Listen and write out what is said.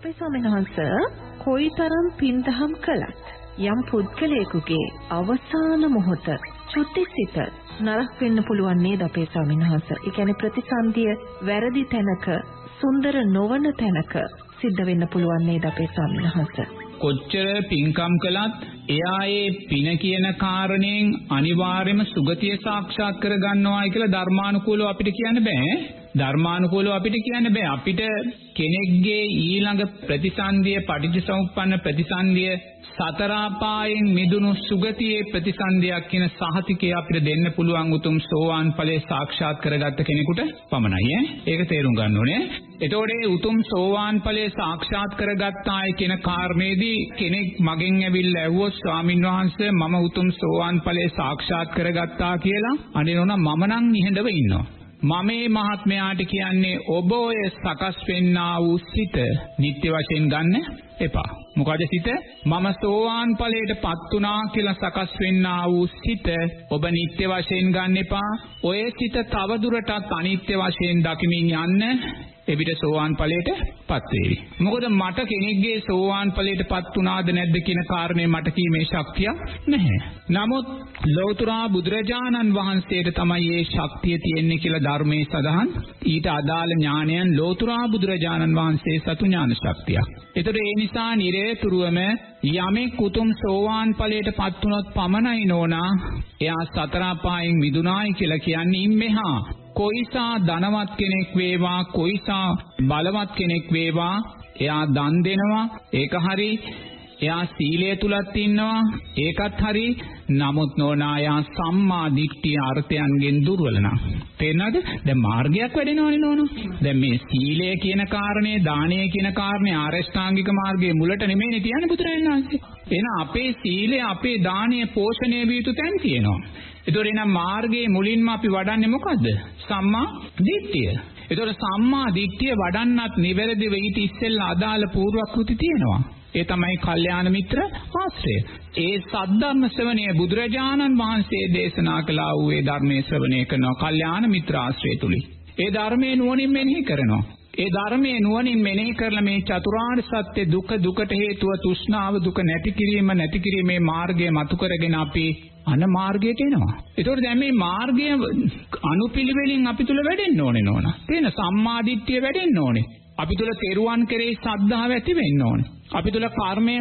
අපේ ස්වාමීන් වහන්සේ කොයිතරම් පින්දහම් කළත් යම් පුද්ගලයෙකුගේ අවසාන මොහොත චුතිසිත නරක වෙන්න පුළුවන් නේද අපේ ස්වාමීන් වහන්සේ. ඒ කියන්නේ ප්‍රතිසන්දිය වැරදි තැනක සුන්දර නොවන තැනක සිද්ධ වෙන්න පුළුවන් නේද අපේ ස්වාමීන් වහන්සේ. කොච්චර පින්කම් කළත් එයා ඒ පින කියන කාරණයෙන් අනිවාර්යයෙන්ම සුගතිය සාක්ෂාත් කර ගන්නවායි කියලා ධර්මානුකූලව අපිට කියන්න බෑ. ධර්මානුකූලව අපිට කියන්න බෑ. අපිට කෙනෙක්ගේ ඊළඟ ප්‍රතිසන්දිය පටිච්චසමුප්පන්න ප්‍රතිසන්දිය සතරාපායෙන් මිදුණු සුගතියේ ප්‍රතිසන්දියක් කියන සහතිකය අපිට දෙන්න පුළුවන් උතුම් සෝවාන් ඵලයේ සාක්ෂාත් කරගත්ත කෙනෙකුට පමණයි ඈ. ඒක තේරුම් ගන්න ඕනේ. එතකොට මේ උතුම් සෝවාන් ඵලයේ සාක්ෂාත් කරගත්තායි කියන කාරණේදී කෙනෙක් මගෙන් ඇවිල්ලා ඇහුවොත් ස්වාමින් වහන්සේ මම උතුම් සෝවාන් ඵලයේ සාක්ෂාත් කරගත්තා කියලා අනිනෝන මම නම් නිහඬව ඉන්නවා. මම මේ මහත්මයාට කියන්නේ ඔබ ඔය සකස් වෙන්නා වූ සිත නිත්‍ය වශයෙන් ගන්න එපා. මොකද සිත මම සෝවාන් ඵලයටපත් උනා කියලා සකස් වෙන්නා වූ සිත ඔබ නිත්‍ය වශයෙන් ගන්න එපා. ඔය සිත තව දුරටත් අනිත්‍ය වශයෙන් දකිමින් යන්න එවිට සෝවාන් ඵලයටපත් වේවි. මොකද මට කෙනෙක්ගේ සෝවාන් ඵලයටපත් උනාද නැද්ද කියන කාරණේ මට කීමේ ශක්තිය නැහැ. නමුත් ලෞතර බුදුරජාණන් වහන්සේට තමයි මේ ශක්තිය තියෙන්නේ කියලා ධර්මයේ සඳහන්. ඊට අදාළ ඥානයන් ලෞතර බුදුරජාණන් වහන්සේ සතු ඥාන ශක්තියක්. ඒතර ඒ නිසා නිරේතුරුවම යමෙක් උතුම් සෝවාන් ඵලයටපත් වුණොත් පමණයි නෝනා එයා සතර අපායෙන් මිදුනායි කියලා කියන්නේ ඉම්මෙහා කොයිසා ධනවත් කෙනෙක් වේවා කොයිසා බලවත් කෙනෙක් වේවා එයා දන් දෙනවා. ඒක හරි එයා සීලය තුලත් ඉන්නවා. ඒකත් හරි. නමුත් නෝනායා සම්මා දිට්ඨිය අර්ථයන්ගෙන් දුර්වල නම්. තේරෙනවද? දැන් මාර්ගයක් වැඩෙනවනේ නෝන. දැන් මේ සීලය කියන කාරණේ දානය කියන කාරණේ ආරෂ්ඨාංගික මාර්ගයේ මුලට නෙමෙයිනේ තියන්නේ පුදුරයන් වහන්සේ. එහෙනම් අපේ සීලය අපේ දානය පෝෂණය විය යුතු තැන් තියෙනවා. ඒතකොට එනම් මාර්ගයේ මුලින්ම අපි වඩන්නේ මොකද්ද? සම්මා දිට්ඨිය. ඒතකොට සම්මා දිට්ඨිය වඩන්නත් නිවැරදිව ඊට ඉස්සෙල්ලා අදාළ පූර්වක්‍ෘති තියෙනවා. ඒ තමයි කල්යාණ මිත්‍ර ආශ්‍රය. ඒ සද්ධර්ම ශ්‍රවණය බුදුරජාණන් වහන්සේ දේශනා කළා වූ ඒ ධර්මයේ ශ්‍රවණය කරනවා කල්යාණ මිත්‍ර ආශ්‍රය තුලින්. ඒ ධර්මයේ නුවණින් මෙනෙහි කරනවා. ඒ ධර්මයේ නුවණින් මෙනෙහි කරලා මේ චතුරාර්ය සත්‍ය දුක දුකට හේතුව තෘෂ්ණාව දුක නැති කිරීම නැති කිරීමේ මාර්ගය මතු කරගෙන අපි අන මාර්ගයට එනවා. ඒතකොට දැන් මේ මාර්ගය අනුපිළිවෙලින් අපි තුල වැඩෙන්න ඕනේ නෝනා. තේන සම්මාදිට්ඨිය වැඩෙන්න ඕනේ. අපි තුල තෙරුවන් කෙරෙහි ශ්‍රද්ධාව ඇති වෙන්න ඕනේ. අපි තුල කර්මය